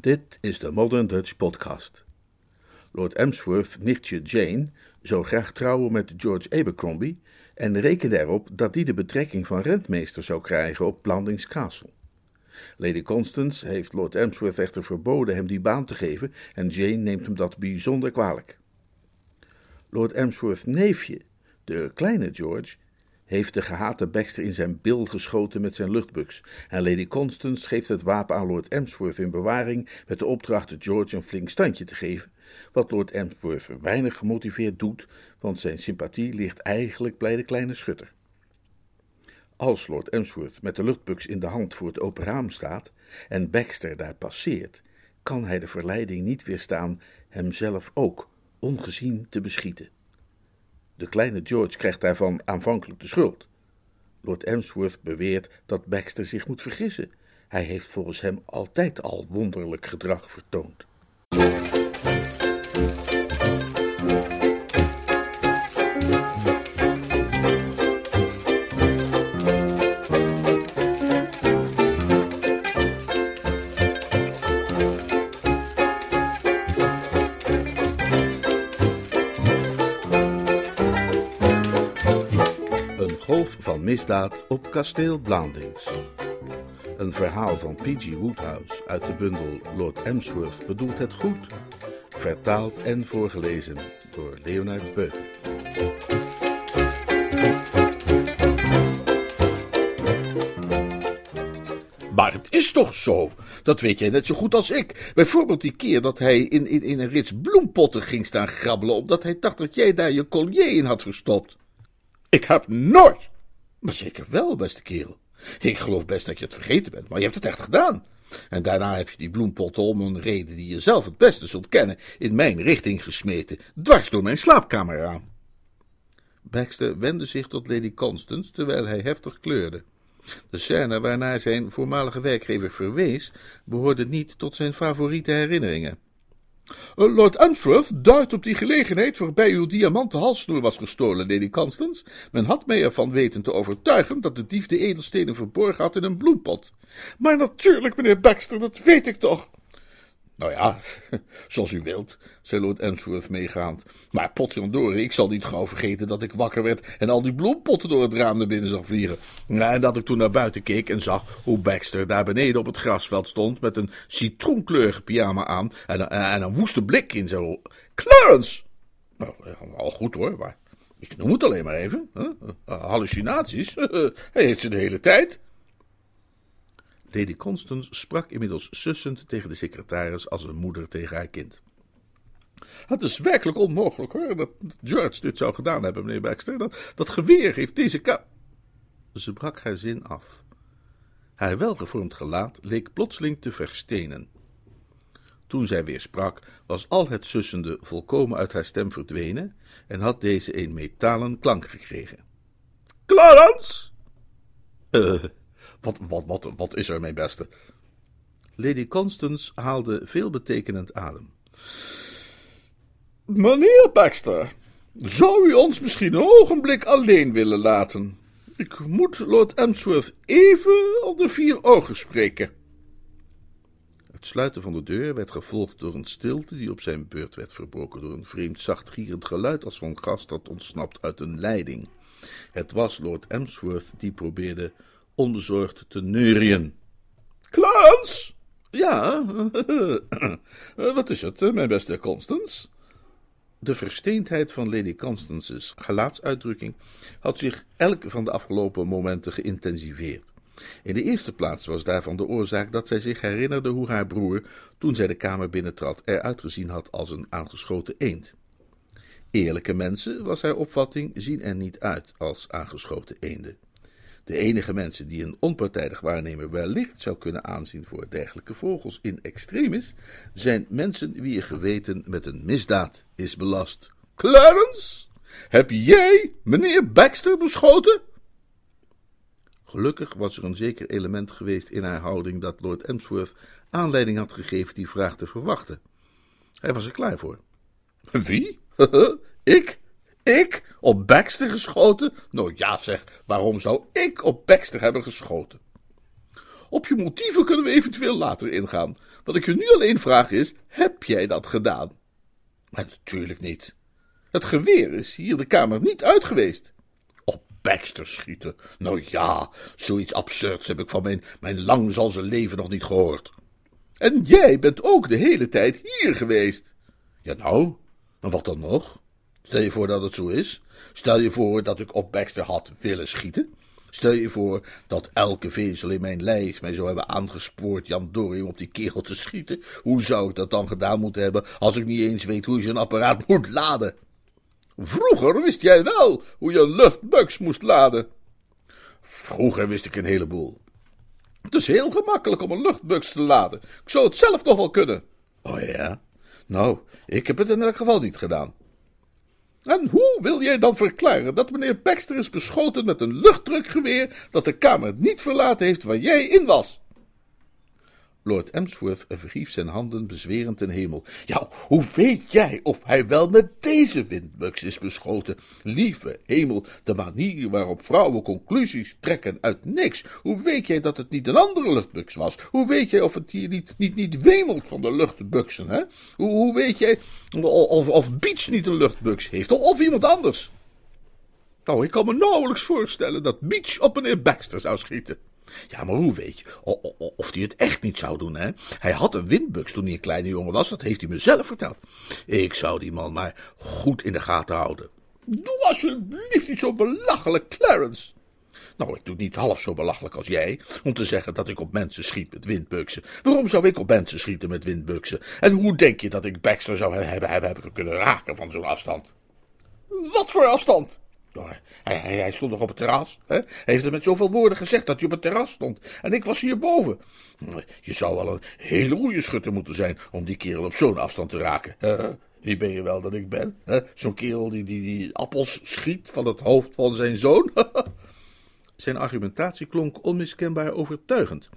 Dit is de Modern Dutch Podcast. Lord Emsworth, nichtje Jane, zou graag trouwen met George Abercrombie en rekende erop dat die de betrekking van rentmeester zou krijgen op Blandings Castle. Lady Constance heeft Lord Emsworth echter verboden hem die baan te geven en Jane neemt hem dat bijzonder kwalijk. Lord Emsworth's neefje, de kleine George, heeft de gehate Baxter in zijn bil geschoten met zijn luchtbuks. En Lady Constance geeft het wapen aan Lord Emsworth in bewaring met de opdracht George een flink standje te geven. Wat Lord Emsworth weinig gemotiveerd doet, want zijn sympathie ligt eigenlijk bij de kleine schutter. Als Lord Emsworth met de luchtbuks in de hand voor het open raam staat en Baxter daar passeert, kan hij de verleiding niet weerstaan hemzelf ook ongezien te beschieten. De kleine George krijgt daarvan aanvankelijk de schuld. Lord Emsworth beweert dat Baxter zich moet vergissen. Hij heeft volgens hem altijd al wonderlijk gedrag vertoond. Misdaad op kasteel Blandings. Een verhaal van P.G. Woodhouse uit de bundel Lord Emsworth bedoelt het goed. Vertaald en voorgelezen door Leonard Beuk. Maar het is toch zo? Dat weet jij net zo goed als ik. Bijvoorbeeld die keer dat hij in, in, in een rits bloempotten ging staan grabbelen, omdat hij dacht dat jij daar je collier in had verstopt. Ik heb nooit. Maar zeker wel, beste kerel. Ik geloof best dat je het vergeten bent, maar je hebt het echt gedaan. En daarna heb je die bloempotten om een reden die je zelf het beste zult kennen, in mijn richting gesmeten, dwars door mijn slaapkamer aan. Baxter wendde zich tot Lady Constance, terwijl hij heftig kleurde. De scène waarnaar zijn voormalige werkgever verwees, behoorde niet tot zijn favoriete herinneringen. Eh, Lord Emsworth duidt op die gelegenheid waarbij uw diamanten halssnoer was gestolen, Lady Constance. Men had mij ervan weten te overtuigen dat de dief de edelstenen verborgen had in een bloempot. Maar natuurlijk, meneer Baxter, dat weet ik toch. Nou ja, zoals u wilt, zei Lord Emsworth meegaand. Maar potjandori, ik zal niet gauw vergeten dat ik wakker werd en al die bloempotten door het raam naar binnen zag vliegen. En dat ik toen naar buiten keek en zag hoe Baxter daar beneden op het grasveld stond met een citroenkleurige pyjama aan en, en een woeste blik in zijn... Clarence! Nou, al goed hoor, maar ik noem het alleen maar even. Huh? Hallucinaties, hij heeft ze de hele tijd. Lady Constance sprak inmiddels sussend tegen de secretaris als een moeder tegen haar kind. Het is werkelijk onmogelijk hoor, dat George dit zou gedaan hebben, meneer Baxter. Dat, geweer heeft deze ka... Ze brak haar zin af. Haar welgevormd gelaat leek plotseling te verstenen. Toen zij weer sprak, was al het sussende volkomen uit haar stem verdwenen en had deze een metalen klank gekregen. Clarence! Eh, wat, wat, wat, wat is er, mijn beste? Lady Constance haalde veelbetekenend adem. Meneer Baxter, zou u ons misschien een ogenblik alleen willen laten? Ik moet Lord Emsworth even onder vier ogen spreken. Het sluiten van de deur werd gevolgd door een stilte die op zijn beurt werd verbroken door een vreemd zachtgierend geluid als van gas dat ontsnapt uit een leiding. Het was Lord Emsworth die probeerde onbezorgd te neurien. Clarence! Ja, wat is het, mijn beste Constance? De versteendheid van Lady Constance's gelaatsuitdrukking had zich elk van de afgelopen momenten geïntensiveerd. In de eerste plaats was daarvan de oorzaak dat zij zich herinnerde hoe haar broer, toen zij de kamer binnentrad, eruit gezien had als een aangeschoten eend. Eerlijke mensen, was haar opvatting, zien er niet uit als aangeschoten eenden. De enige mensen die een onpartijdig waarnemer wellicht zou kunnen aanzien voor dergelijke vogels in extremis, zijn mensen wie je geweten met een misdaad is belast. Clarence, heb jij meneer Baxter beschoten? Gelukkig was er een zeker element geweest in haar houding dat Lord Emsworth aanleiding had gegeven die vraag te verwachten. Hij was er klaar voor. Wie? ik? Ik? Op Baxter geschoten? Nou ja zeg, waarom zou ik op Baxter hebben geschoten? Op je motieven kunnen we eventueel later ingaan. Wat ik je nu alleen vraag is: heb jij dat gedaan? Maar natuurlijk niet. Het geweer is hier de kamer niet uit geweest. Op Baxter schieten. Nou ja, zoiets absurds heb ik van mijn, mijn lang zal leven nog niet gehoord. En jij bent ook de hele tijd hier geweest. Ja, nou, en wat dan nog? Stel je voor dat het zo is. Stel je voor dat ik op Baxter had willen schieten. Stel je voor dat elke vezel in mijn lijf mij zou hebben aangespoord Jan Dorium op die kerel te schieten. Hoe zou ik dat dan gedaan moeten hebben als ik niet eens weet hoe je zo'n apparaat moet laden? Vroeger wist jij wel hoe je een luchtbugs moest laden. Vroeger wist ik een heleboel. Het is heel gemakkelijk om een luchtbugs te laden. Ik zou het zelf nog wel kunnen. Oh ja? Nou, ik heb het in elk geval niet gedaan. En hoe wil jij dan verklaren dat meneer Baxter is beschoten met een luchtdrukgeweer dat de kamer niet verlaten heeft waar jij in was? Lord Emsworth verhief zijn handen bezwerend ten hemel. Ja, hoe weet jij of hij wel met deze windbuks is beschoten? Lieve hemel, de manier waarop vrouwen conclusies trekken uit niks. Hoe weet jij dat het niet een andere luchtbuks was? Hoe weet jij of het hier niet, niet, niet wemelt van de luchtbuksen, hè? Hoe, hoe weet jij of, of Beach niet een luchtbuks heeft, of, of iemand anders? Nou, ik kan me nauwelijks voorstellen dat Beach op meneer Baxter zou schieten. Ja, maar hoe weet je of hij het echt niet zou doen, hè? Hij had een windbuks toen hij een kleine jongen was, dat heeft hij me zelf verteld. Ik zou die man maar goed in de gaten houden. Doe alsjeblieft niet zo belachelijk, Clarence. Nou, ik doe het niet half zo belachelijk als jij, om te zeggen dat ik op mensen schiet met windbuksen. Waarom zou ik op mensen schieten met windbuksen? En hoe denk je dat ik Baxter zou hebben, hebben, hebben kunnen raken van zo'n afstand? Wat voor afstand? Hij, hij, hij, stond nog op het terras. Hè? Hij heeft het met zoveel woorden gezegd dat hij op het terras stond. En ik was hierboven. Je zou wel een hele goede schutter moeten zijn om die kerel op zo'n afstand te raken. Wie ben je wel dat ik ben? Zo'n kerel die, die, die appels schiet van het hoofd van zijn zoon? zijn argumentatie klonk onmiskenbaar overtuigend.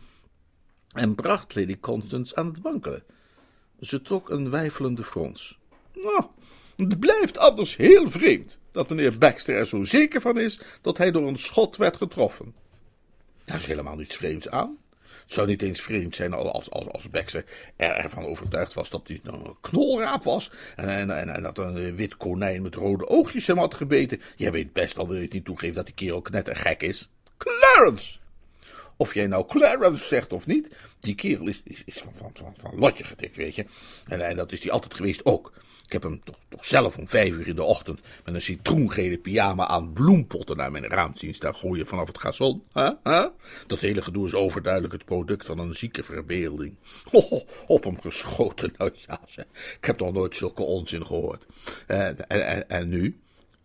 En bracht Lady Constance aan het wankelen. Ze trok een weifelende frons. Nou, het blijft anders heel vreemd dat meneer Baxter er zo zeker van is dat hij door een schot werd getroffen. Daar is helemaal niets vreemds aan. Het zou niet eens vreemd zijn als, als, als Baxter ervan overtuigd was dat hij een knolraap was. En, en, en, dat een wit konijn met rode oogjes hem had gebeten. Jij weet best, al wil je het niet toegeven, dat die kerel knettergek is. Clarence! Of jij nou Clarence zegt of niet, die kerel is, is, is van, van, van, lotje getikt, weet je. En, dat is hij altijd geweest ook. Ik heb hem toch, toch zelf om vijf uur in de ochtend met een citroengele pyjama aan bloempotten naar mijn raam zien staan gooien vanaf het gazon. Dat hele gedoe is overduidelijk het product van een zieke verbeelding. Op hem geschoten, nou ja, ik heb nog nooit zulke onzin gehoord. En, en, en nu?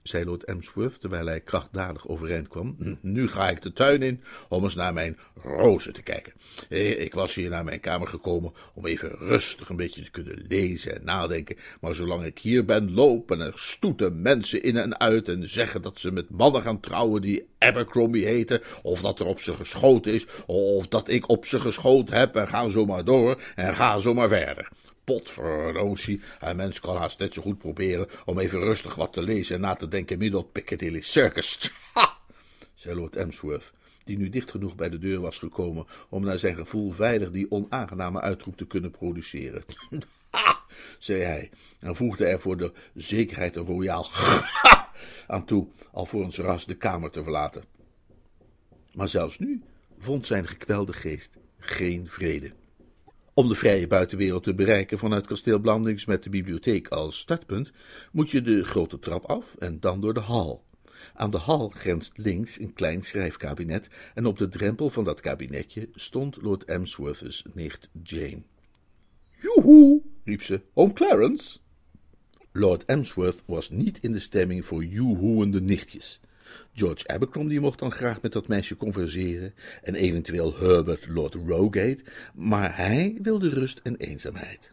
Zei Lord Emsworth, terwijl hij krachtdadig overeind kwam. Hm, nu ga ik de tuin in om eens naar mijn rozen te kijken. Eh, ik was hier naar mijn kamer gekomen om even rustig een beetje te kunnen lezen en nadenken. Maar zolang ik hier ben, lopen er stoeten mensen in en uit en zeggen dat ze met mannen gaan trouwen die Abercrombie heten, of dat er op ze geschoten is, of dat ik op ze geschoten heb en ga zo maar door en ga zo maar verder potverdorie. Een mens kan haast net zo goed proberen om even rustig wat te lezen en na te denken midden op Piccadilly Circus. Ha! zei Lord Emsworth, die nu dicht genoeg bij de deur was gekomen om naar zijn gevoel veilig die onaangename uitroep te kunnen produceren. Ha! zei hij en voegde er voor de zekerheid een royaal ha! aan toe, alvorens ras de kamer te verlaten. Maar zelfs nu vond zijn gekwelde geest geen vrede. Om de vrije buitenwereld te bereiken vanuit kasteel Blandings met de bibliotheek als startpunt, moet je de grote trap af en dan door de hal. Aan de hal grenst links een klein schrijfkabinet en op de drempel van dat kabinetje stond Lord Emsworth's nicht Jane. Joehoe, riep ze, oom Clarence. Lord Emsworth was niet in de stemming voor joehoeende nichtjes. George Abercrombie mocht dan graag met dat meisje converseren en eventueel Herbert Lord Rogate, maar hij wilde rust en eenzaamheid.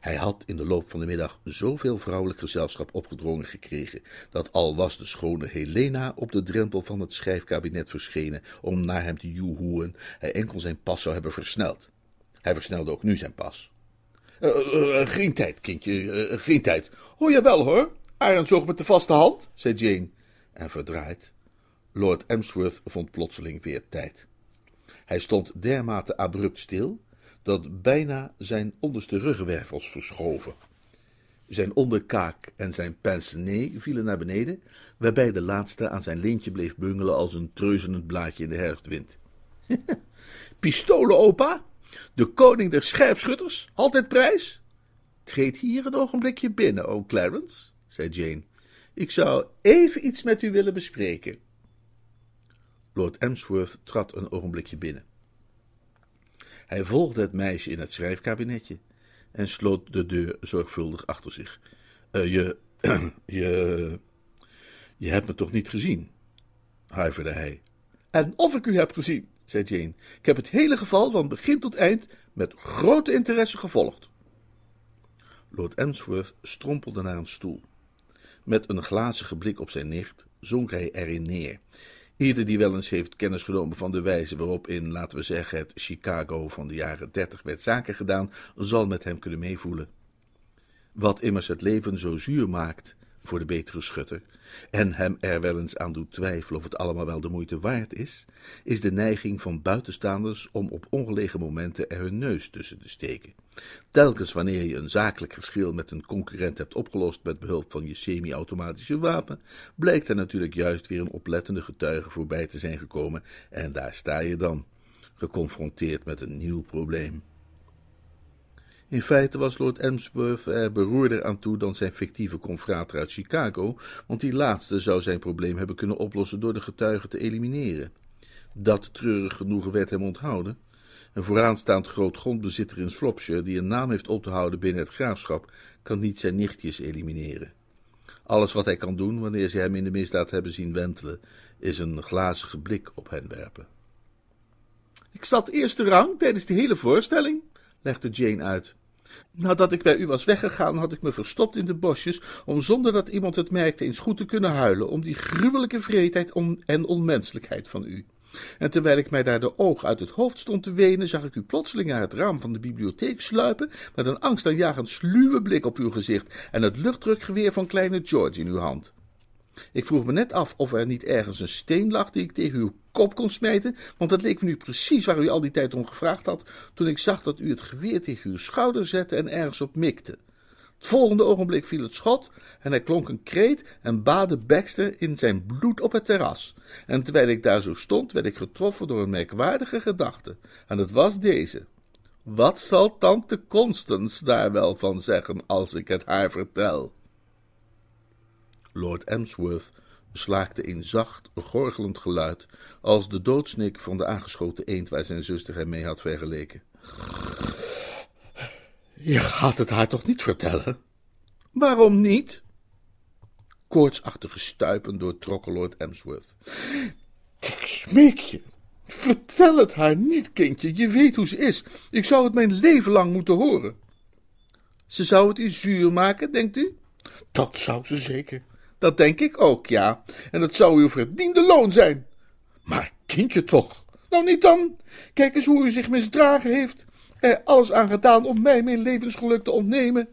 Hij had in de loop van de middag zoveel vrouwelijk gezelschap opgedrongen gekregen, dat al was de schone Helena op de drempel van het schrijfkabinet verschenen om naar hem te joehoeën, hij enkel zijn pas zou hebben versneld. Hij versnelde ook nu zijn pas. Uh, uh, geen tijd, kindje, geen tijd. Hoor je wel, hoor. Arend zoog met de vaste hand, zei Jane en verdraaid. Lord Emsworth vond plotseling weer tijd. Hij stond dermate abrupt stil dat bijna zijn onderste ruggenwervels verschoven. Zijn onderkaak en zijn pince vielen naar beneden, waarbij de laatste aan zijn lintje bleef bungelen als een treuzenend blaadje in de herfstwind. Pistolen, opa? De koning der scherpschutters? Altijd prijs? Treed hier een ogenblikje binnen, o Clarence, zei Jane. Ik zou even iets met u willen bespreken. Lord Emsworth trad een ogenblikje binnen. Hij volgde het meisje in het schrijfkabinetje en sloot de deur zorgvuldig achter zich. Uh, je, je, je hebt me toch niet gezien? huiverde hij. En of ik u heb gezien, zei Jane. Ik heb het hele geval van begin tot eind met grote interesse gevolgd. Lord Emsworth strompelde naar een stoel. Met een glazige blik op zijn nicht zonk hij erin neer. Ieder die wel eens heeft kennis genomen van de wijze waarop in, laten we zeggen, het Chicago van de jaren dertig werd zaken gedaan, zal met hem kunnen meevoelen. Wat immers het leven zo zuur maakt voor de betere schutter, en hem er wel eens aan doet twijfelen of het allemaal wel de moeite waard is, is de neiging van buitenstaanders om op ongelegen momenten er hun neus tussen te steken. Telkens wanneer je een zakelijk geschil met een concurrent hebt opgelost met behulp van je semi-automatische wapen, blijkt er natuurlijk juist weer een oplettende getuige voorbij te zijn gekomen, en daar sta je dan, geconfronteerd met een nieuw probleem. In feite was Lord Emsworth er beroerder aan toe dan zijn fictieve confrater uit Chicago, want die laatste zou zijn probleem hebben kunnen oplossen door de getuigen te elimineren. Dat treurig genoegen werd hem onthouden. Een vooraanstaand groot grondbezitter in Shropshire, die een naam heeft op te houden binnen het graafschap, kan niet zijn nichtjes elimineren. Alles wat hij kan doen, wanneer ze hem in de misdaad hebben zien wentelen, is een glazige blik op hen werpen. Ik zat eerste rang tijdens de hele voorstelling, legde Jane uit. Nadat ik bij u was weggegaan, had ik me verstopt in de bosjes, om zonder dat iemand het merkte eens goed te kunnen huilen, om die gruwelijke vreedheid en onmenselijkheid van u. En terwijl ik mij daar de oog uit het hoofd stond te wenen, zag ik u plotseling naar het raam van de bibliotheek sluipen, met een angstaanjagend sluwe blik op uw gezicht en het luchtdrukgeweer van kleine George in uw hand. Ik vroeg me net af of er niet ergens een steen lag die ik tegen uw kop kon smijten, want dat leek me nu precies waar u al die tijd om gevraagd had, toen ik zag dat u het geweer tegen uw schouder zette en ergens op mikte. Het volgende ogenblik viel het schot en hij klonk een kreet en baadde Baxter in zijn bloed op het terras. En terwijl ik daar zo stond, werd ik getroffen door een merkwaardige gedachte. En het was deze. Wat zal tante Constance daar wel van zeggen als ik het haar vertel? Lord Emsworth slaakte een zacht, gorgelend geluid, als de doodsnik van de aangeschoten eend waar zijn zuster hem mee had vergeleken. Je gaat het haar toch niet vertellen? Waarom niet? Koortsachtige stuipen doortrokken Lord Emsworth. Ik smeek je, vertel het haar niet, kindje. Je weet hoe ze is. Ik zou het mijn leven lang moeten horen. Ze zou het u zuur maken, denkt u? Dat zou ze zeker. Dat denk ik ook, ja. En dat zou uw verdiende loon zijn. Maar kindje toch. Nou niet dan. Kijk eens hoe u zich misdragen heeft. Er alles aan gedaan om mij mijn levensgeluk te ontnemen.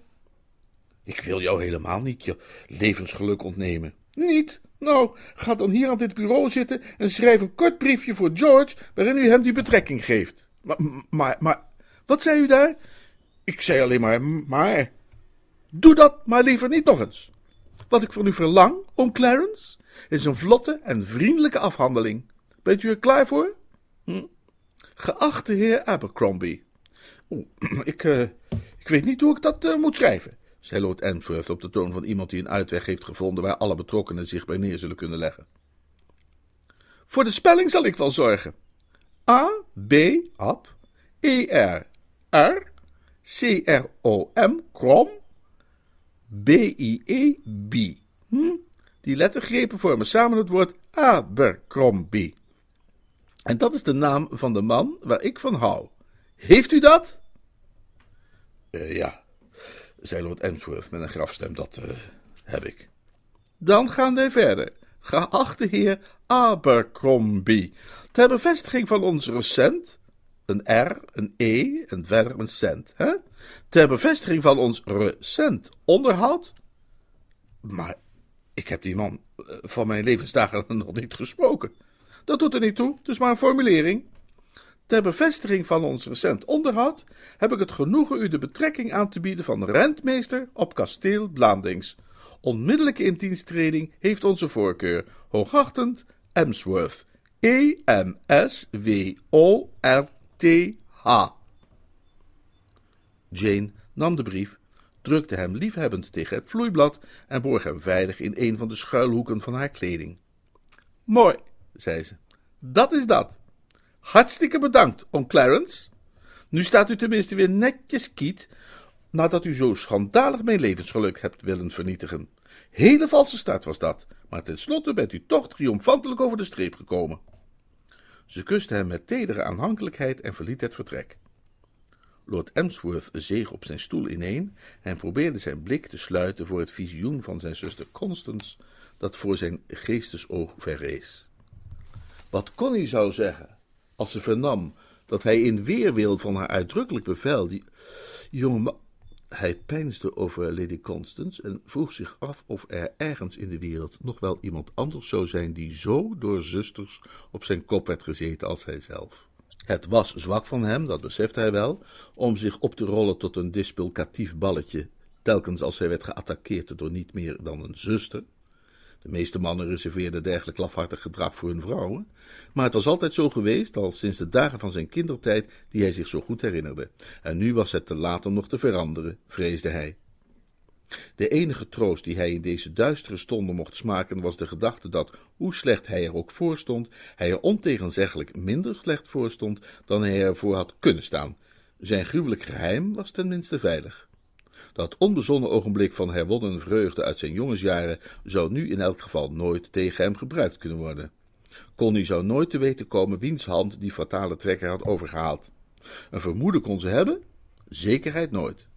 Ik wil jou helemaal niet je levensgeluk ontnemen. Niet? Nou, ga dan hier aan dit bureau zitten en schrijf een kort briefje voor George waarin u hem die betrekking geeft. Maar, maar, maar, wat zei u daar? Ik zei alleen maar, maar. Doe dat maar liever niet nog eens. Wat ik van u verlang, oom Clarence, is een vlotte en vriendelijke afhandeling. Bent u er klaar voor? Hm? Geachte heer Abercrombie. O, ik, uh, ik weet niet hoe ik dat uh, moet schrijven, zei Lord Emsworth op de toon van iemand die een uitweg heeft gevonden waar alle betrokkenen zich bij neer zullen kunnen leggen. Voor de spelling zal ik wel zorgen. A, B, Ab, E, R, R, C, R, O, M, Krom, B-I-E-B. Hm? Die lettergrepen vormen samen het woord Abercrombie. En dat is de naam van de man waar ik van hou. Heeft u dat? Uh, ja, zei Lord Emsworth met een grafstem, dat uh, heb ik. Dan gaan wij verder. Geachte heer Abercrombie, ter bevestiging van onze recent, een R, een E en verder een cent, hè? Ter bevestiging van ons recent onderhoud. Maar ik heb die man eh, van mijn levensdagen nog niet gesproken. Dat doet er niet toe, het is maar een formulering. Ter bevestiging van ons recent onderhoud heb ik het genoegen u de betrekking aan te bieden van rentmeester op kasteel Blandings. Onmiddellijke indiensttreding heeft onze voorkeur. Hoogachtend, Emsworth. E-M-S-W-O-R-T-H. Jane nam de brief, drukte hem liefhebbend tegen het vloeiblad en borg hem veilig in een van de schuilhoeken van haar kleding. Mooi, zei ze. Dat is dat. Hartstikke bedankt, oom Clarence. Nu staat u tenminste weer netjes kiet, nadat u zo schandalig mijn levensgeluk hebt willen vernietigen. Hele valse start was dat, maar tenslotte bent u toch triomfantelijk over de streep gekomen. Ze kuste hem met tedere aanhankelijkheid en verliet het vertrek. Lord Emsworth zeeg op zijn stoel ineen en probeerde zijn blik te sluiten voor het visioen van zijn zuster Constance, dat voor zijn geestesoog verrees. Wat Connie zou zeggen als ze vernam dat hij in weerwil van haar uitdrukkelijk bevel die jonge man. Hij peinsde over Lady Constance en vroeg zich af of er ergens in de wereld nog wel iemand anders zou zijn die zo door zusters op zijn kop werd gezeten als hij zelf. Het was zwak van hem, dat besefte hij wel, om zich op te rollen tot een dispulcatief balletje, telkens als hij werd geattaqueerd door niet meer dan een zuster. De meeste mannen reserveerden dergelijk lafhartig gedrag voor hun vrouwen, maar het was altijd zo geweest, al sinds de dagen van zijn kindertijd, die hij zich zo goed herinnerde. En nu was het te laat om nog te veranderen, vreesde hij. De enige troost die hij in deze duistere stonden mocht smaken, was de gedachte dat, hoe slecht hij er ook voor stond, hij er ontegenzeggelijk minder slecht voor stond dan hij ervoor had kunnen staan. Zijn gruwelijk geheim was tenminste veilig. Dat onbezonnen ogenblik van herwonnen vreugde uit zijn jongensjaren zou nu in elk geval nooit tegen hem gebruikt kunnen worden. Connie zou nooit te weten komen wiens hand die fatale trekker had overgehaald. Een vermoeden kon ze hebben, zekerheid nooit.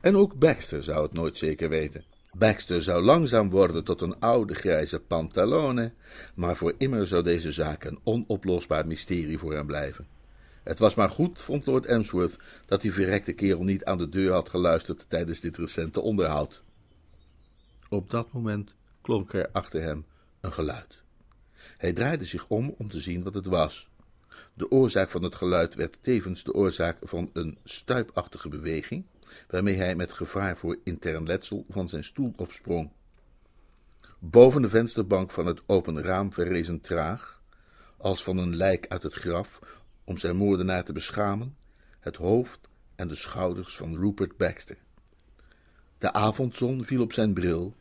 En ook Baxter zou het nooit zeker weten. Baxter zou langzaam worden tot een oude grijze pantalone, maar voor immer zou deze zaak een onoplosbaar mysterie voor hem blijven. Het was maar goed, vond Lord Emsworth, dat die verrekte kerel niet aan de deur had geluisterd tijdens dit recente onderhoud. Op dat moment klonk er achter hem een geluid. Hij draaide zich om om te zien wat het was. De oorzaak van het geluid werd tevens de oorzaak van een stuipachtige beweging, waarmee hij met gevaar voor intern letsel van zijn stoel opsprong. Boven de vensterbank van het open raam verrees een traag, als van een lijk uit het graf, om zijn moordenaar te beschamen, het hoofd en de schouders van Rupert Baxter. De avondzon viel op zijn bril,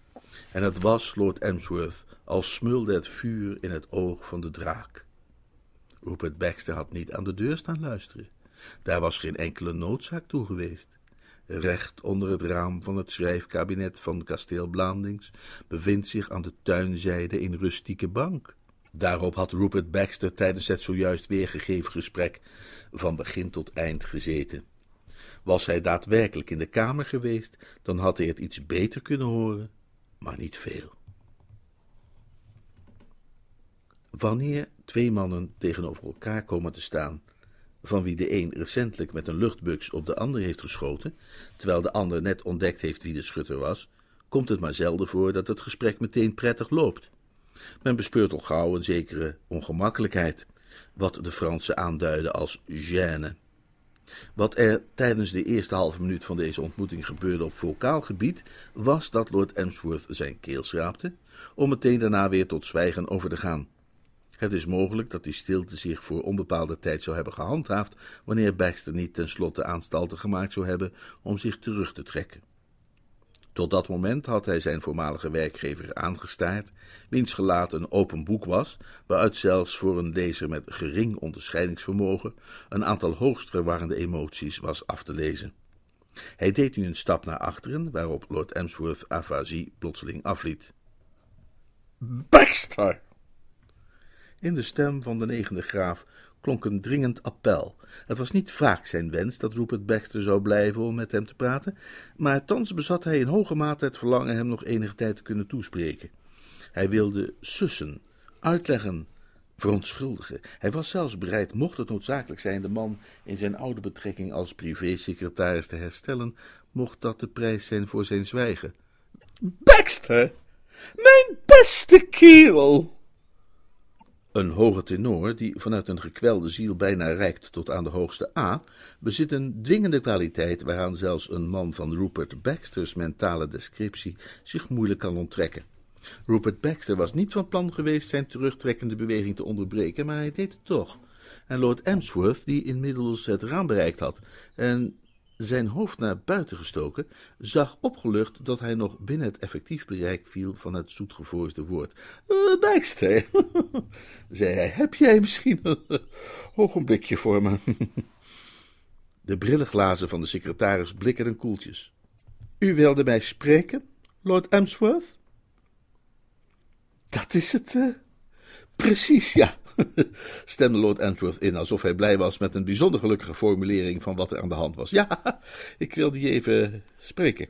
en het was Lord Emsworth als smulde het vuur in het oog van de draak. Rupert Baxter had niet aan de deur staan luisteren. Daar was geen enkele noodzaak toe geweest. Recht onder het raam van het schrijfkabinet van kasteel Blandings bevindt zich aan de tuinzijde een rustieke bank. Daarop had Rupert Baxter tijdens het zojuist weergegeven gesprek van begin tot eind gezeten. Was hij daadwerkelijk in de kamer geweest, dan had hij het iets beter kunnen horen, maar niet veel. Wanneer twee mannen tegenover elkaar komen te staan, van wie de een recentelijk met een luchtbuks op de ander heeft geschoten, terwijl de ander net ontdekt heeft wie de schutter was, komt het maar zelden voor dat het gesprek meteen prettig loopt. Men bespeurt al gauw een zekere ongemakkelijkheid, wat de Fransen aanduiden als gêne. Wat er tijdens de eerste halve minuut van deze ontmoeting gebeurde op vocaal gebied, was dat Lord Emsworth zijn keel schraapte, om meteen daarna weer tot zwijgen over te gaan. Het is mogelijk dat die stilte zich voor onbepaalde tijd zou hebben gehandhaafd, wanneer Baxter niet tenslotte aanstalten gemaakt zou hebben om zich terug te trekken. Tot dat moment had hij zijn voormalige werkgever aangestaard, wiens gelaat een open boek was, waaruit zelfs voor een lezer met gering onderscheidingsvermogen een aantal hoogst verwarrende emoties was af te lezen. Hij deed nu een stap naar achteren, waarop Lord Emsworth afasie plotseling afliet. Baxter! In de stem van de negende graaf klonk een dringend appel. Het was niet vaak zijn wens dat Rupert Baxter zou blijven om met hem te praten, maar thans bezat hij in hoge mate het verlangen hem nog enige tijd te kunnen toespreken. Hij wilde sussen, uitleggen, verontschuldigen. Hij was zelfs bereid, mocht het noodzakelijk zijn, de man in zijn oude betrekking als privésecretaris te herstellen, mocht dat de prijs zijn voor zijn zwijgen. Baxter, mijn beste kerel! Een hoge tenor, die vanuit een gekwelde ziel bijna reikt tot aan de hoogste A, bezit een dwingende kwaliteit waaraan zelfs een man van Rupert Baxter's mentale descriptie zich moeilijk kan onttrekken. Rupert Baxter was niet van plan geweest zijn terugtrekkende beweging te onderbreken, maar hij deed het toch. En Lord Emsworth, die inmiddels het raam bereikt had en zijn hoofd naar buiten gestoken, zag opgelucht dat hij nog binnen het effectief bereik viel van het zoetgevoerde woord. Uh, zei hij, heb jij misschien een ogenblikje voor me? De brillenglazen van de secretaris blikkerden koeltjes. U wilde mij spreken, Lord Emsworth? Dat is het, uh, precies, ja, stemde Lord Antworth in, alsof hij blij was met een bijzonder gelukkige formulering van wat er aan de hand was. Ja, ik wilde je even spreken.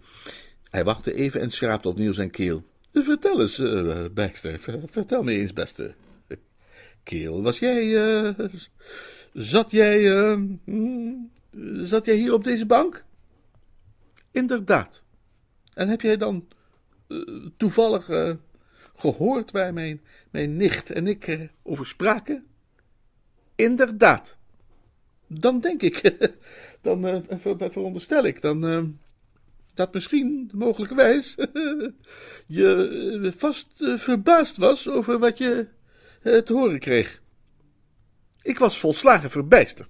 Hij wachtte even en schraapte opnieuw zijn keel. Vertel eens, uh, Baxter, vertel me eens, beste. Keel, was jij, uh, zat jij, uh, zat jij hier op deze bank? Inderdaad. En heb jij dan toevallig gehoord waar mijn, mijn nicht en ik er over spraken? Inderdaad. Dan denk ik, dan uh, veronderstel ik, dan uh, dat misschien, mogelijkerwijs, je vast verbaasd was over wat je te horen kreeg. Ik was volslagen verbijsterd,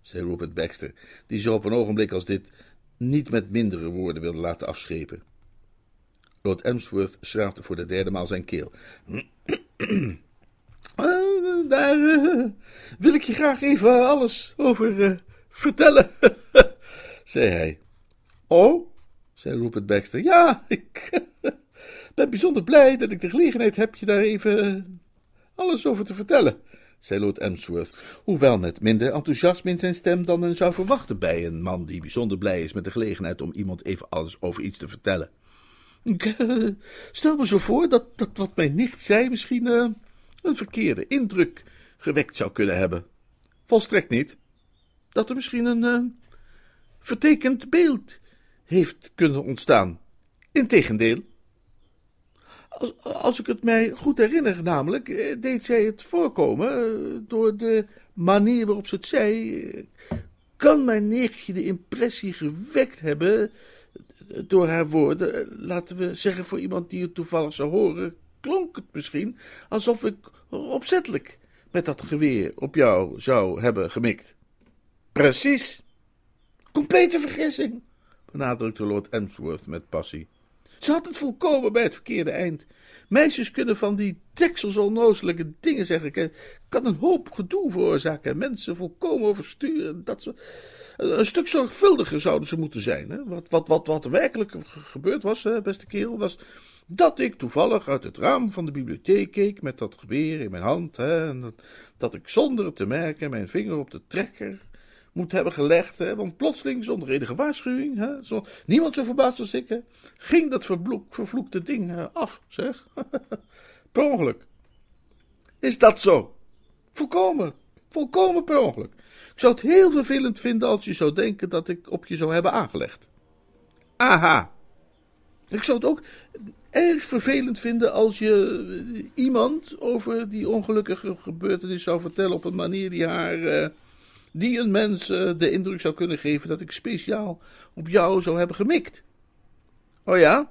zei Robert Baxter, die zo op een ogenblik als dit niet met mindere woorden wilde laten afschepen. Lord Emsworth schraapte voor de derde maal zijn keel. Uh, daar uh, wil ik je graag even alles over uh, vertellen, zei hij. Oh, zei Rupert Baxter. Ja, ik ben bijzonder blij dat ik de gelegenheid heb je daar even alles over te vertellen, zei Lord Emsworth, hoewel met minder enthousiasme in zijn stem dan men zou verwachten bij een man die bijzonder blij is met de gelegenheid om iemand even alles over iets te vertellen. Uh, stel me zo voor dat, dat wat mijn nicht zei misschien uh, een verkeerde indruk gewekt zou kunnen hebben. Volstrekt niet. Dat er misschien een uh, vertekend beeld heeft kunnen ontstaan. Integendeel. Als, als ik het mij goed herinner, namelijk, deed zij het voorkomen door de manier waarop ze het zei. Kan mijn nichtje de impressie gewekt hebben door haar woorden, laten we zeggen voor iemand die het toevallig zou horen, klonk het misschien alsof ik opzettelijk met dat geweer op jou zou hebben gemikt. Precies. Complete vergissing, benadrukte Lord Emsworth met passie. Ze had het volkomen bij het verkeerde eind. Meisjes kunnen van die deksels onnozelijke dingen zeggen. Kan een hoop gedoe veroorzaken en mensen volkomen oversturen. Dat ze, een stuk zorgvuldiger zouden ze moeten zijn. Hè? Wat, wat, wat, wat werkelijk gebeurd was, beste kerel, was dat ik toevallig uit het raam van de bibliotheek keek met dat geweer in mijn hand. Hè, en dat, dat ik zonder het te merken mijn vinger op de trekker moet hebben gelegd. Hè, want plotseling, zonder enige waarschuwing, hè, niemand zo verbaasd als ik, hè, ging dat vervloekte ding af, zeg. per ongeluk. Is dat zo? Volkomen, volkomen per ongeluk. Ik zou het heel vervelend vinden als je zou denken dat ik op je zou hebben aangelegd. Aha. Ik zou het ook erg vervelend vinden als je iemand over die ongelukkige gebeurtenis zou vertellen op een manier die haar, uh, die een mens uh, de indruk zou kunnen geven dat ik speciaal op jou zou hebben gemikt. Oh ja?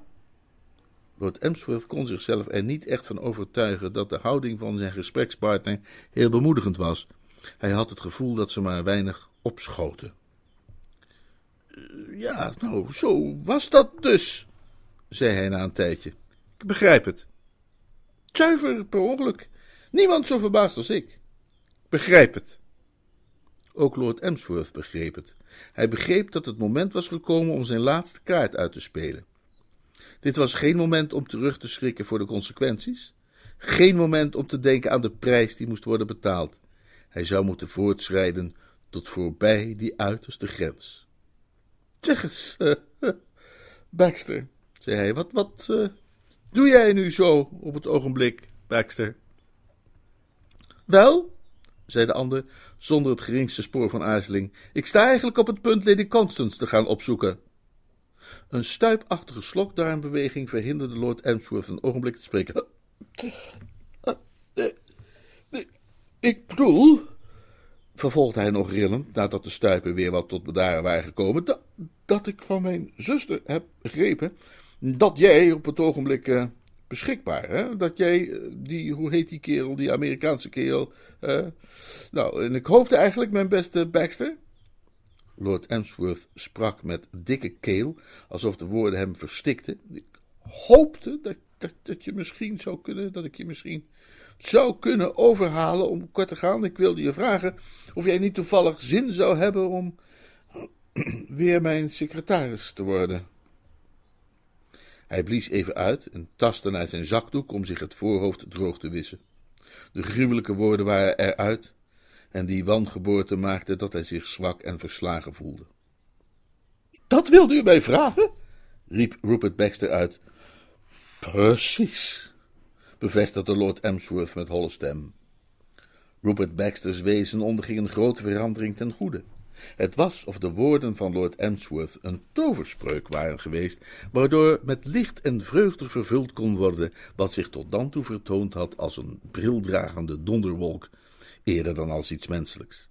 Lord Emsworth kon zichzelf er niet echt van overtuigen dat de houding van zijn gesprekspartner heel bemoedigend was. Hij had het gevoel dat ze maar weinig opschoten. Ja, nou, zo was dat dus, zei hij na een tijdje. Ik begrijp het. Zuiver per ongeluk. Niemand zo verbaasd als ik. Begrijp het. Ook Lord Emsworth begreep het. Hij begreep dat het moment was gekomen om zijn laatste kaart uit te spelen. Dit was geen moment om terug te schrikken voor de consequenties. Geen moment om te denken aan de prijs die moest worden betaald. Hij zou moeten voortschrijden tot voorbij die uiterste grens. Zeg eens, uh, Baxter, zei hij, wat, wat uh, doe jij nu zo op het ogenblik, Baxter? Wel, zei de ander, zonder het geringste spoor van aarzeling, ik sta eigenlijk op het punt Lady Constance te gaan opzoeken. Een stuipachtige slokdarmbeweging verhinderde Lord Emsworth een ogenblik te spreken. Ik bedoel, vervolgde hij nog rillend, nadat de stuipen weer wat tot bedaren waren gekomen, dat, ik van mijn zuster heb begrepen dat jij op het ogenblik beschikbaar, hè? dat jij, eh, die, hoe heet die kerel, die Amerikaanse kerel, nou, en ik hoopte eigenlijk, mijn beste Baxter. Lord Emsworth sprak met dikke keel, alsof de woorden hem verstikten. Ik hoopte dat, dat, dat je misschien zou kunnen, dat ik je misschien zou kunnen overhalen om kort te gaan. Ik wilde je vragen of jij niet toevallig zin zou hebben om weer mijn secretaris te worden. Hij blies even uit en tastte naar zijn zakdoek om zich het voorhoofd droog te wissen. De gruwelijke woorden waren eruit en die wangeboorte maakte dat hij zich zwak en verslagen voelde. Dat wilde u mij vragen? riep Rupert Baxter uit. Precies, bevestigde Lord Emsworth met holle stem. Rupert Baxter's wezen onderging een grote verandering ten goede. Het was of de woorden van Lord Emsworth een toverspreuk waren geweest, waardoor met licht en vreugde vervuld kon worden wat zich tot dan toe vertoond had als een brildragende donderwolk, eerder dan als iets menselijks.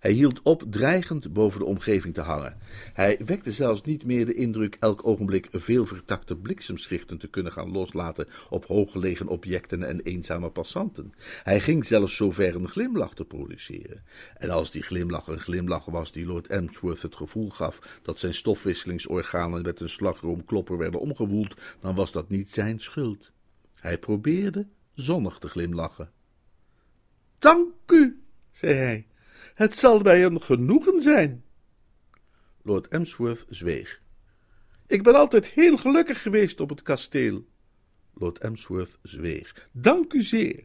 Hij hield op dreigend boven de omgeving te hangen. Hij wekte zelfs niet meer de indruk elk ogenblik veel vertakte bliksemschichten te kunnen gaan loslaten op hooggelegen objecten en eenzame passanten. Hij ging zelfs zover een glimlach te produceren. En als die glimlach een glimlach was die Lord Emsworth het gevoel gaf dat zijn stofwisselingsorganen met een slagroomklopper werden omgewoeld, dan was dat niet zijn schuld. Hij probeerde zonnig te glimlachen. Dank u, zei hij. Het zal mij een genoegen zijn. Lord Emsworth zweeg. Ik ben altijd heel gelukkig geweest op het kasteel. Lord Emsworth zweeg. Dank u zeer,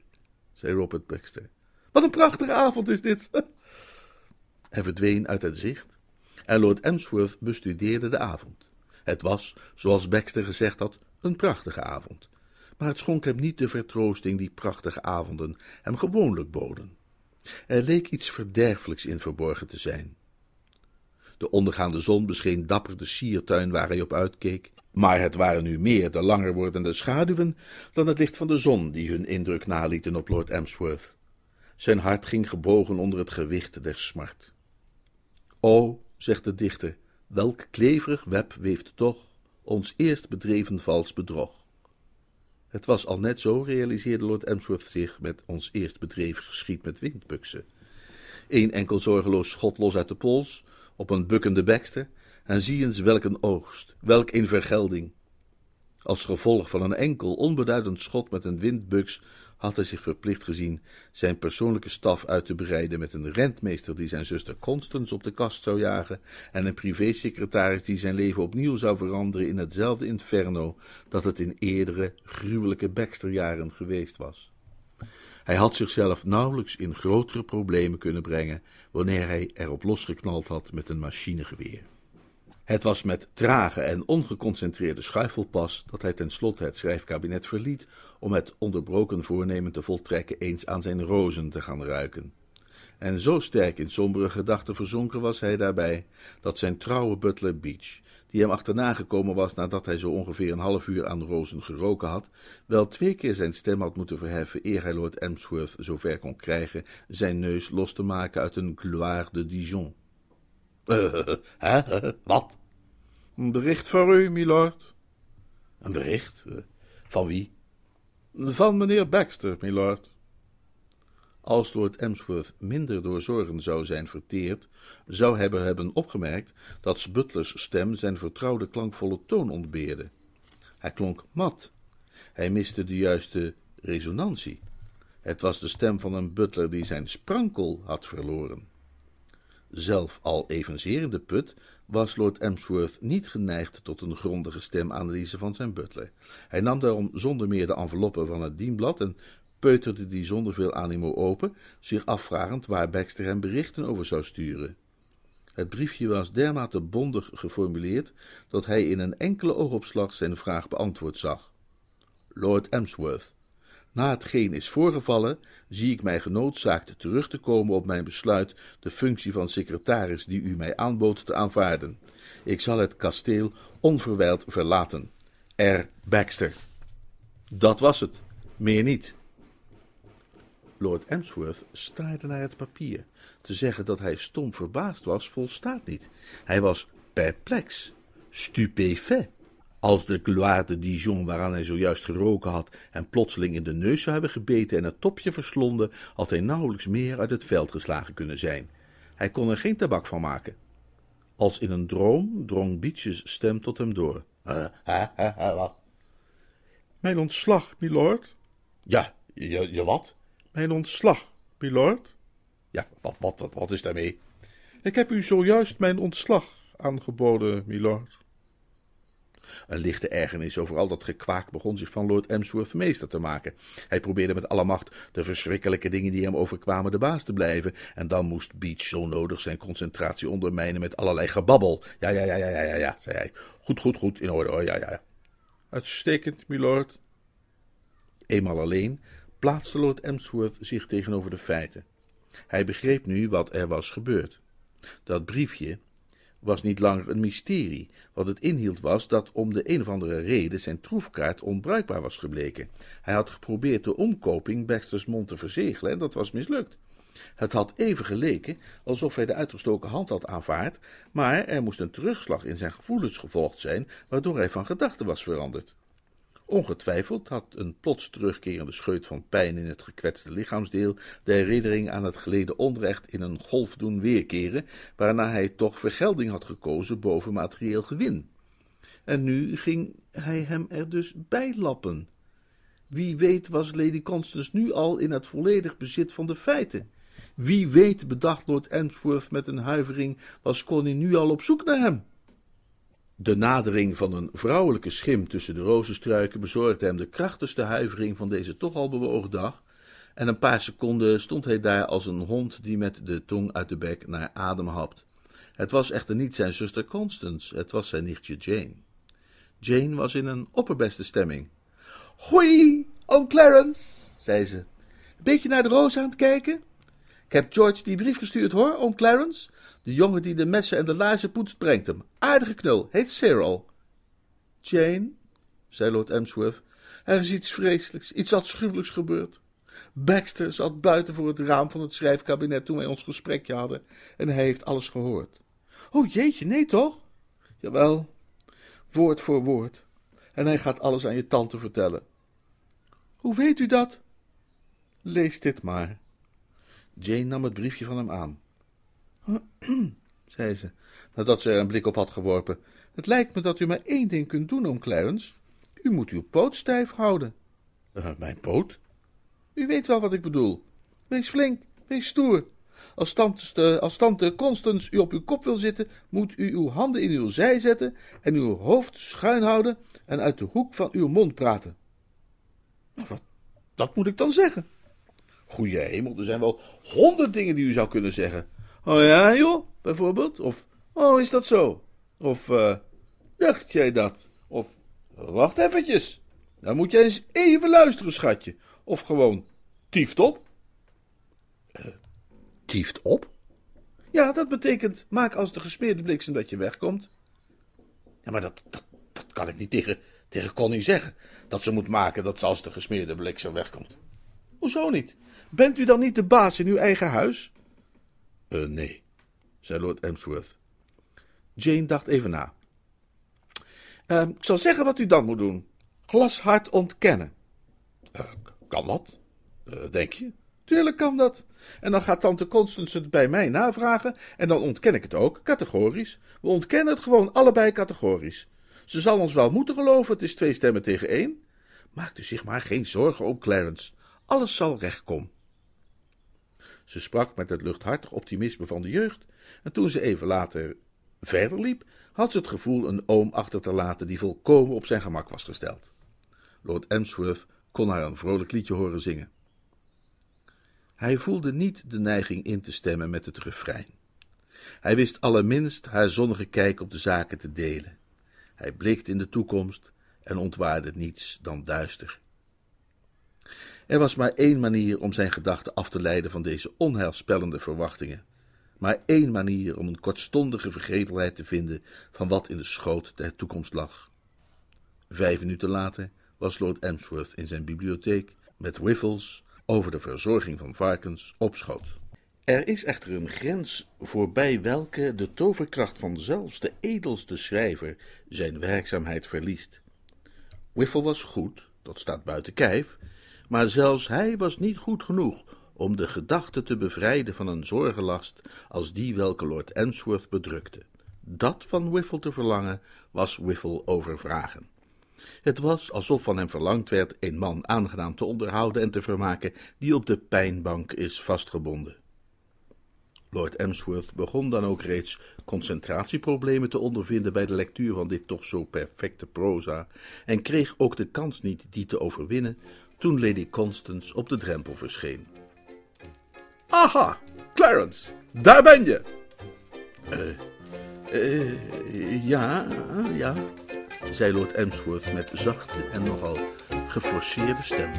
zei Robert Baxter. Wat een prachtige avond is dit. Hij verdween uit het zicht en Lord Emsworth bestudeerde de avond. Het was, zoals Baxter gezegd had, een prachtige avond, maar het schonk hem niet de vertroosting die prachtige avonden hem gewoonlijk boden. Er leek iets verderfelijks in verborgen te zijn. De ondergaande zon bescheen dapper de siertuin waar hij op uitkeek, maar het waren nu meer de langer wordende schaduwen dan het licht van de zon die hun indruk nalieten op Lord Emsworth. Zijn hart ging gebogen onder het gewicht der smart. O, zegt de dichter, welk kleverig web weeft toch ons eerst bedreven vals bedrog. Het was al net zo, realiseerde Lord Emsworth zich met ons eerst bedreven geschiet met windbuksen. Eén enkel zorgeloos schot los uit de pols, op een bukkende Baxter, en zie eens welk een oogst, welk een vergelding. Als gevolg van een enkel onbeduidend schot met een windbuks had hij zich verplicht gezien zijn persoonlijke staf uit te breiden met een rentmeester die zijn zuster Constance op de kast zou jagen en een privésecretaris die zijn leven opnieuw zou veranderen in hetzelfde inferno dat het in eerdere, gruwelijke Baxterjaren geweest was. Hij had zichzelf nauwelijks in grotere problemen kunnen brengen wanneer hij erop losgeknald had met een machinegeweer. Het was met trage en ongeconcentreerde schuifelpas dat hij tenslotte het schrijfkabinet verliet om het onderbroken voornemen te voltrekken eens aan zijn rozen te gaan ruiken. En zo sterk in sombere gedachten verzonken was hij daarbij, dat zijn trouwe butler Beach, die hem achterna gekomen was nadat hij zo ongeveer een half uur aan rozen geroken had, wel twee keer zijn stem had moeten verheffen eer hij Lord Emsworth zover kon krijgen zijn neus los te maken uit een gloire de Dijon. Hè? Wat? Een bericht voor u, milord. Een bericht? Eh, van wie? Van meneer Baxter, milord. Als Lord Emsworth minder door zorgen zou zijn verteerd, zou hij hebben opgemerkt dat Butlers stem zijn vertrouwde klankvolle toon ontbeerde. Hij klonk mat. Hij miste de juiste resonantie. Het was de stem van een butler die zijn sprankel had verloren. Zelf al evenzeer in de put, was Lord Emsworth niet geneigd tot een grondige stemanalyse van zijn butler. Hij nam daarom zonder meer de enveloppen van het dienblad en peuterde die zonder veel animo open, zich afvragend waar Baxter hem berichten over zou sturen. Het briefje was dermate bondig geformuleerd dat hij in een enkele oogopslag zijn vraag beantwoord zag. Lord Emsworth, na hetgeen is voorgevallen, zie ik mij genoodzaakt terug te komen op mijn besluit de functie van secretaris die u mij aanbood te aanvaarden. Ik zal het kasteel onverwijld verlaten. R. Baxter. Dat was het, meer niet. Lord Emsworth staarde naar het papier. Te zeggen dat hij stom verbaasd was, volstaat niet. Hij was perplex, stupéfait. Als de gloire de Dijon waaraan hij zojuist geroken had en plotseling in de neus zou hebben gebeten en het topje verslonden, had hij nauwelijks meer uit het veld geslagen kunnen zijn. Hij kon er geen tabak van maken. Als in een droom drong Beeches stem tot hem door. Wat? Mijn ontslag, milord. Ja, je, je wat? Mijn ontslag, milord. Ja, wat, wat, wat, wat is daarmee? Ik heb u zojuist mijn ontslag aangeboden, milord. Een lichte ergernis over al dat gekwaak begon zich van Lord Emsworth meester te maken. Hij probeerde met alle macht de verschrikkelijke dingen die hem overkwamen de baas te blijven, en dan moest Beach zo nodig zijn concentratie ondermijnen met allerlei gebabbel. Ja, ja, ja, ja, ja, ja, ja, zei hij. Goed, goed, goed, in orde hoor, ja, ja, ja. Uitstekend, milord. Eenmaal alleen plaatste Lord Emsworth zich tegenover de feiten. Hij begreep nu wat er was gebeurd. Dat briefje was niet langer een mysterie. Wat het inhield was dat om de een of andere reden zijn troefkaart onbruikbaar was gebleken. Hij had geprobeerd de omkoping Baxter's Mond te verzegelen en dat was mislukt. Het had even geleken alsof hij de uitgestoken hand had aanvaard, maar er moest een terugslag in zijn gevoelens gevolgd zijn, waardoor hij van gedachten was veranderd. Ongetwijfeld had een plots terugkerende scheut van pijn in het gekwetste lichaamsdeel de herinnering aan het geleden onrecht in een golf doen weerkeren, waarna hij toch vergelding had gekozen boven materieel gewin. En nu ging hij hem er dus bij lappen. Wie weet was Lady Constance nu al in het volledig bezit van de feiten. Wie weet, bedacht Lord Emsworth met een huivering, was Connie nu al op zoek naar hem. De nadering van een vrouwelijke schim tussen de rozenstruiken bezorgde hem de krachtigste huivering van deze toch al bewogen dag, en een paar seconden stond hij daar als een hond die met de tong uit de bek naar adem hapt. Het was echter niet zijn zuster Constance, het was zijn nichtje Jane. Jane was in een opperbeste stemming. Goeie, oom Clarence, zei ze. Beetje naar de roos aan het kijken? Ik heb George die brief gestuurd, hoor, oom Clarence. De jongen die de messen en de laarzen poetst, brengt hem. Aardige knul, heet Cyril. Jane, zei Lord Emsworth, er is iets vreselijks, iets afschuwelijks gebeurd. Baxter zat buiten voor het raam van het schrijfkabinet toen wij ons gesprekje hadden, en hij heeft alles gehoord. Oh jeetje, nee toch? Jawel, woord voor woord. En hij gaat alles aan je tante vertellen. Hoe weet u dat? Lees dit maar. Jane nam het briefje van hem aan. zei ze, nadat ze er een blik op had geworpen. Het lijkt me dat u maar één ding kunt doen, oom Clarence. U moet uw poot stijf houden. Uh, mijn poot? U weet wel wat ik bedoel. Wees flink, wees stoer. Als tante, als tante Constance u op uw kop wil zitten, moet u uw handen in uw zij zetten en uw hoofd schuin houden en uit de hoek van uw mond praten. Nou, wat, wat moet ik dan zeggen? Goeie hemel, er zijn wel honderd dingen die u zou kunnen zeggen. Oh ja, joh, bijvoorbeeld. Of, oh, is dat zo? Of, uh, dacht jij dat? Of, wacht eventjes. Dan moet jij eens even luisteren, schatje. Of gewoon, tieft op. Uh, op? Ja, dat betekent, maak als de gesmeerde bliksem dat je wegkomt. Ja, maar dat, dat, dat kan ik niet tegen, tegen Connie zeggen. Dat ze moet maken dat ze als de gesmeerde bliksem wegkomt. Hoezo niet? Bent u dan niet de baas in uw eigen huis? Uh, nee, zei Lord Emsworth. Jane dacht even na. Uh, ik zal zeggen wat u dan moet doen. Glashard ontkennen. Uh, kan dat? denk je? Tuurlijk kan dat. En dan gaat tante Constance het bij mij navragen en dan ontken ik het ook, categorisch. We ontkennen het gewoon allebei categorisch. Ze zal ons wel moeten geloven, het is twee stemmen tegen één. Maak u zich maar geen zorgen om Clarence. Alles zal recht komen. Ze sprak met het luchthartig optimisme van de jeugd, en toen ze even later verder liep, had ze het gevoel een oom achter te laten die volkomen op zijn gemak was gesteld. Lord Emsworth kon haar een vrolijk liedje horen zingen. Hij voelde niet de neiging in te stemmen met het refrein. Hij wist allerminst haar zonnige kijk op de zaken te delen. Hij blikte in de toekomst en ontwaarde niets dan duister. Er was maar één manier om zijn gedachten af te leiden van deze onheilspellende verwachtingen. Maar één manier om een kortstondige vergetelheid te vinden van wat in de schoot der toekomst lag. Vijf minuten later was Lord Emsworth in zijn bibliotheek met Wiffles, over de verzorging van varkens op schoot. Er is echter een grens voorbij welke de toverkracht van zelfs de edelste schrijver zijn werkzaamheid verliest. Wiffle was goed, dat staat buiten kijf, maar zelfs hij was niet goed genoeg om de gedachte te bevrijden van een zorgenlast als die welke Lord Emsworth bedrukte. Dat van Wiffle te verlangen was Wiffle overvragen. Het was alsof van hem verlangd werd een man aangenaam te onderhouden en te vermaken die op de pijnbank is vastgebonden. Lord Emsworth begon dan ook reeds concentratieproblemen te ondervinden bij de lectuur van dit toch zo perfecte proza en kreeg ook de kans niet die te overwinnen toen Lady Constance op de drempel verscheen. Aha, Clarence, daar ben je. Eh, uh, ja, ja, zei Lord Emsworth met zachte en nogal geforceerde stem.